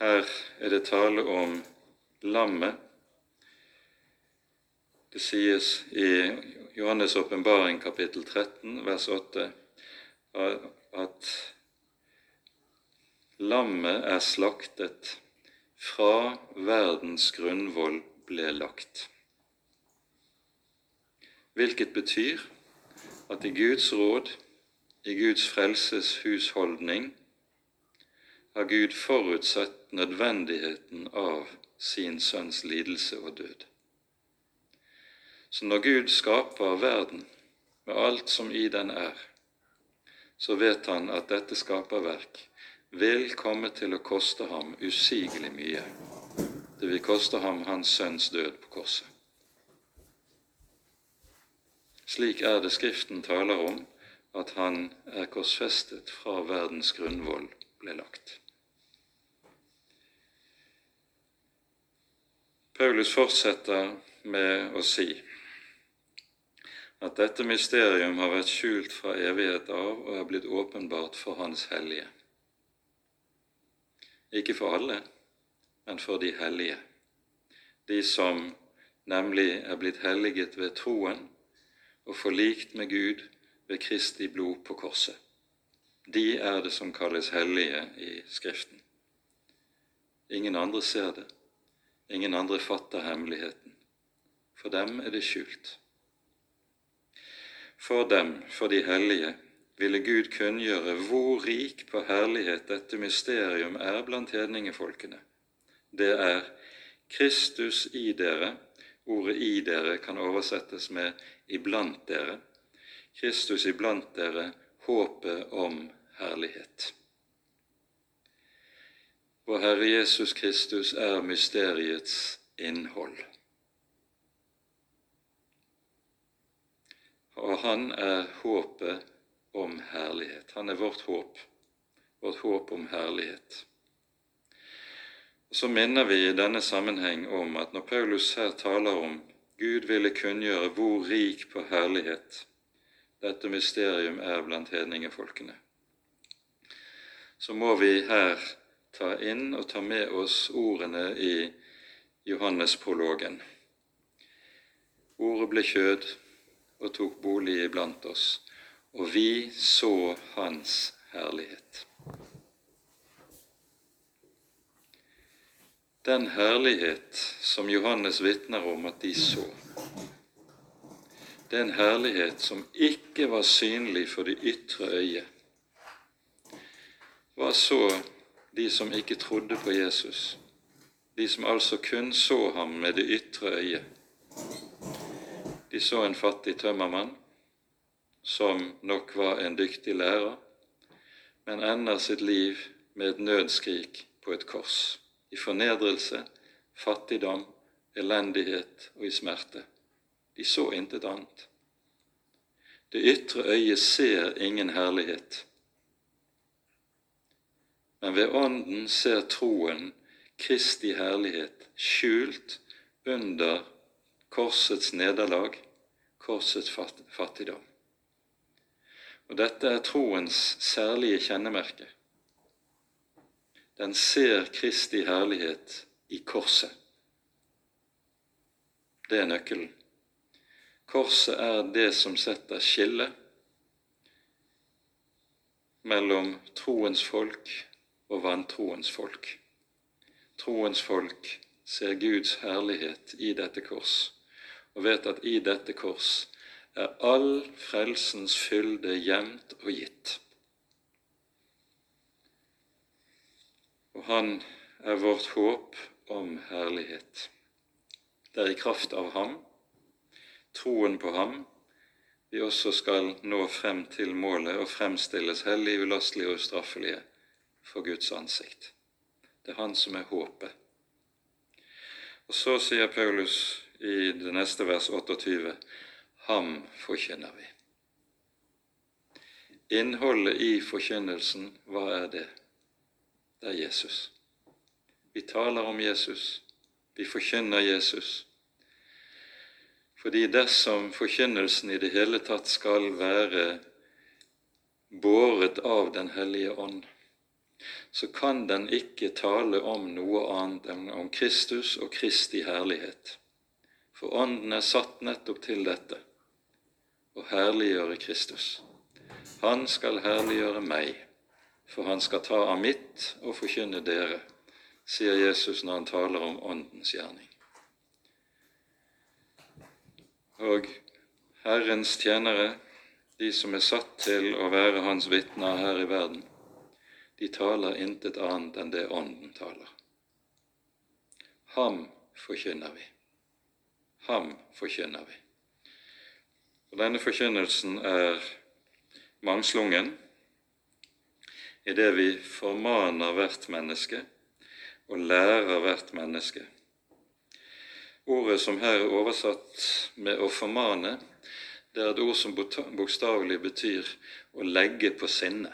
Her er det tale om lammet. Det sies i Johannes' åpenbaring kapittel 13, vers 8, at lammet er slaktet fra verdens grunnvoll ble lagt. Hvilket betyr at i Guds råd, i Guds frelses husholdning, har Gud forutsett nødvendigheten av sin sønns lidelse og død. Så når Gud skaper verden med alt som i den er, så vet han at dette skaperverk vil komme til å koste ham usigelig mye. Det vil koste ham hans sønns død på korset. Slik er det Skriften taler om at han er korsfestet fra verdens grunnvoll ble lagt. Paulus fortsetter med å si at dette mysterium har vært skjult fra evighet av og er blitt åpenbart for Hans hellige. ikke for alle, men for de hellige, de som nemlig er blitt helliget ved troen og forlikt med Gud ved Kristi blod på korset. De er det som kalles hellige i Skriften. Ingen andre ser det, ingen andre fatter hemmeligheten. For dem er det skjult. For dem, for de hellige, ville Gud kunngjøre hvor rik på herlighet dette mysterium er blant hedningefolkene. Det er Kristus i dere. Ordet 'i dere' kan oversettes med 'iblant dere'. Kristus iblant dere, håpet om herlighet. Vår Herre Jesus Kristus er mysteriets innhold. Og han er håpet om herlighet. Han er vårt håp, vårt håp om herlighet. Så minner vi i denne sammenheng om at når Paulus her taler om Gud ville kunngjøre hvor rik på herlighet dette mysterium er blant hedningefolkene, så må vi her ta inn og ta med oss ordene i Johannesprologen. Ordet ble kjød og tok bolig iblant oss, og vi så Hans herlighet. Den herlighet som Johannes vitner om at de så, det er en herlighet som ikke var synlig for det ytre øyet. Hva så de som ikke trodde på Jesus, de som altså kun så ham med det ytre øyet? De så en fattig tømmermann som nok var en dyktig lærer, men ender sitt liv med et nødskrik på et kors, i fornedrelse, fattigdom, elendighet og i smerte. De så intet annet. Det ytre øyet ser ingen herlighet, men ved Ånden ser troen Kristi herlighet skjult under korsets nederlag, korsets fattigdom. Og Dette er troens særlige kjennemerke. Den ser Kristi herlighet i korset. Det er nøkkelen. Korset er det som setter skille mellom troens folk og vantroens folk. Troens folk ser Guds herlighet i dette kors og vet at i dette kors er all frelsens fylde gjemt og gitt. Han er vårt håp om herlighet. Det er i kraft av ham, troen på ham, vi også skal nå frem til målet og fremstilles hellige, ulastelige og straffelige for Guds ansikt. Det er han som er håpet. Og så sier Paulus i det neste vers 28 Ham forkynner vi. Innholdet i forkynnelsen, hva er det? Det er Jesus. Vi taler om Jesus. Vi forkynner Jesus. Fordi dersom forkynnelsen i det hele tatt skal være båret av Den hellige ånd, så kan den ikke tale om noe annet enn om Kristus og Kristi herlighet. For Ånden er satt nettopp til dette å herliggjøre Kristus. Han skal herliggjøre meg, for han skal ta av mitt og forkynne dere, sier Jesus når han taler om Åndens gjerning. Og Herrens tjenere, de som er satt til å være Hans vitner her i verden, de taler intet annet enn det Ånden taler. Ham forkynner vi. Ham forkynner vi. Og Denne forkynnelsen er mangslungen i det vi formaner hvert menneske og lærer hvert menneske. Ordet som her er oversatt med 'å formane', det er et ord som bokstavelig betyr å legge på sinne.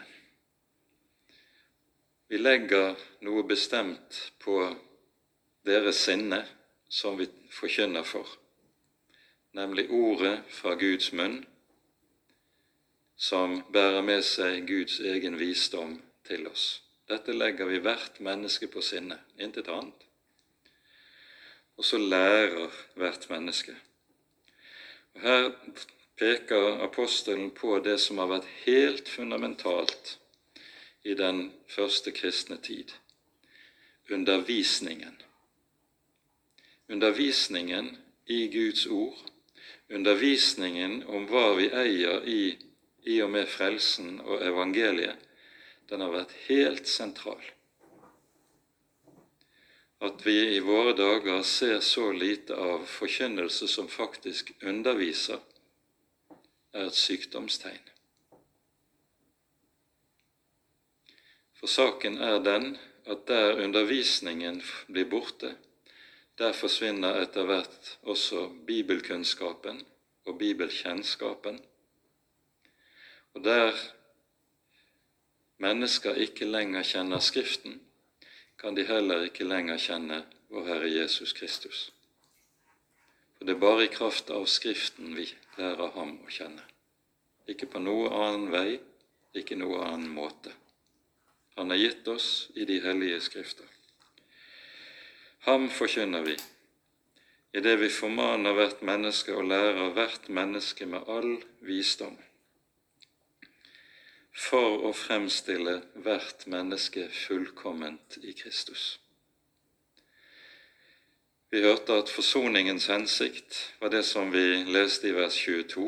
Vi legger noe bestemt på deres sinne som vi forkynner for nemlig ordet fra Guds munn, som bærer med seg Guds egen visdom til oss. Dette legger vi hvert menneske på sinne, intet annet. Og så lærer hvert menneske. Og Her peker apostelen på det som har vært helt fundamentalt i den første kristne tid undervisningen. Undervisningen i Guds ord, undervisningen om hva vi eier i, i og med frelsen og evangeliet, den har vært helt sentral. At vi i våre dager ser så lite av forkynnelse som faktisk underviser, er et sykdomstegn. For saken er den at der undervisningen blir borte, der forsvinner etter hvert også bibelkunnskapen og bibelkjennskapen. Og der mennesker ikke lenger kjenner Skriften, kan de heller ikke lenger kjenne vår Herre Jesus Kristus. For det er bare i kraft av Skriften vi lærer ham å kjenne. Ikke på noe annen vei, ikke noe annen måte. Han har gitt oss i de hellige Skrifter. Ham forkynner vi, idet vi formaner hvert menneske og lærer hvert menneske med all visdom, for å fremstille hvert menneske fullkomment i Kristus. Vi hørte at forsoningens hensikt var det som vi leste i vers 22.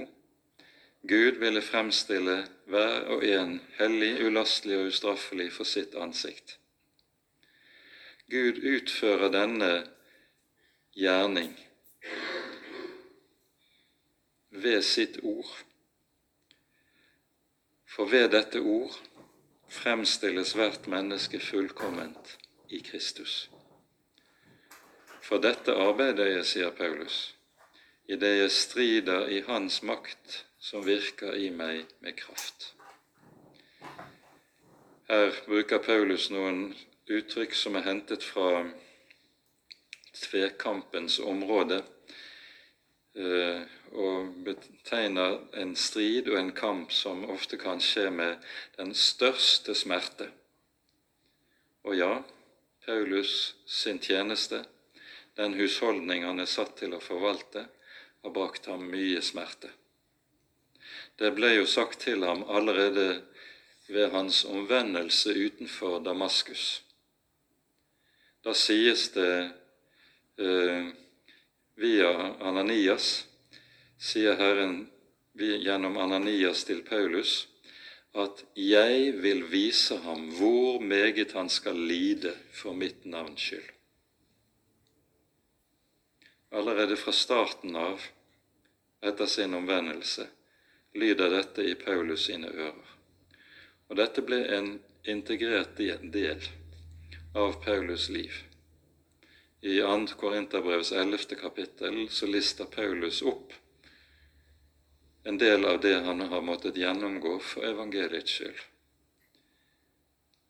Gud ville fremstille hver og en hellig, ulastelig og ustraffelig for sitt ansikt. Gud utfører denne gjerning ved sitt ord. For ved dette ord fremstilles hvert menneske fullkomment i Kristus. For dette arbeider jeg, sier Paulus, idet jeg strider i Hans makt som virker i meg med kraft. Her bruker Paulus noen uttrykk som er hentet fra tvekampens område, og betegner en strid og en kamp som ofte kan skje med den største smerte. Og ja, Paulus sin tjeneste den husholdning han er satt til å forvalte, har brakt ham mye smerte. Det ble jo sagt til ham allerede ved hans omvendelse utenfor Damaskus. Da sies det eh, via Ananias, sier Herren gjennom Ananias til Paulus, at 'jeg vil vise ham hvor meget han skal lide for mitt navns skyld'. Allerede fra starten av etter sin omvendelse lyder dette i Paulus sine ører. Og dette ble en integrert del av Paulus liv. I 2. Korinterbrevs 11. kapittel så lister Paulus opp en del av det han har måttet gjennomgå for evangeliets skyld.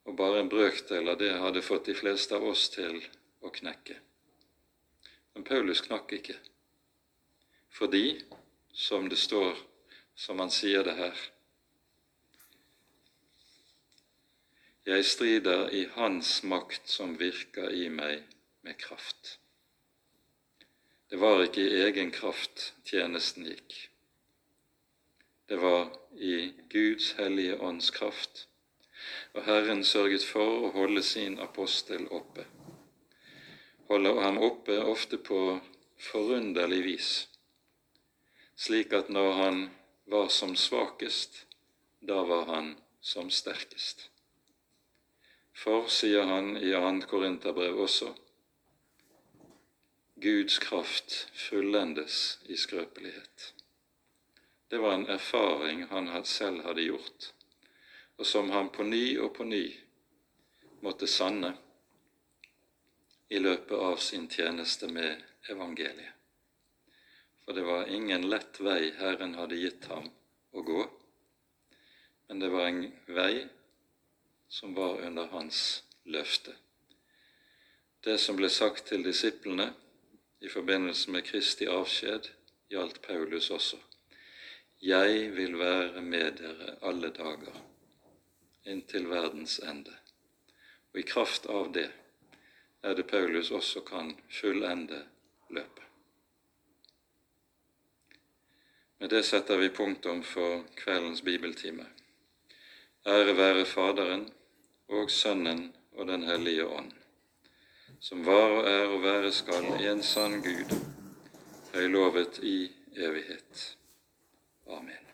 Og bare en brøkdel av det hadde fått de fleste av oss til å knekke. Men Paulus knakk ikke, fordi, som det står, som han sier det her Jeg strider i Hans makt som virker i meg med kraft. Det var ikke i egen kraft tjenesten gikk. Det var i Guds hellige ånds kraft, og Herren sørget for å holde sin apostel oppe holder ham oppe ofte på forunderlig vis, slik at når han var som svakest, da var han som sterkest. For, sier han i 2. Korinterbrev også, Guds kraft fullendes i skrøpelighet. Det var en erfaring han selv hadde gjort, og som han på ny og på ny måtte sanne i løpet av sin tjeneste med evangeliet. For det var ingen lett vei Herren hadde gitt ham å gå, men det var en vei som var under hans løfte. Det som ble sagt til disiplene i forbindelse med Kristi avskjed, gjaldt Paulus også. Jeg vil være med dere alle dager inntil verdens ende. Og i kraft av det er det Paulus også kan fullende løpet. Med det setter vi punktum for kveldens bibeltime. Ære være Faderen og Sønnen og Den hellige ånd, som var og er og være skal, i en sann Gud, høylovet i evighet. Amen.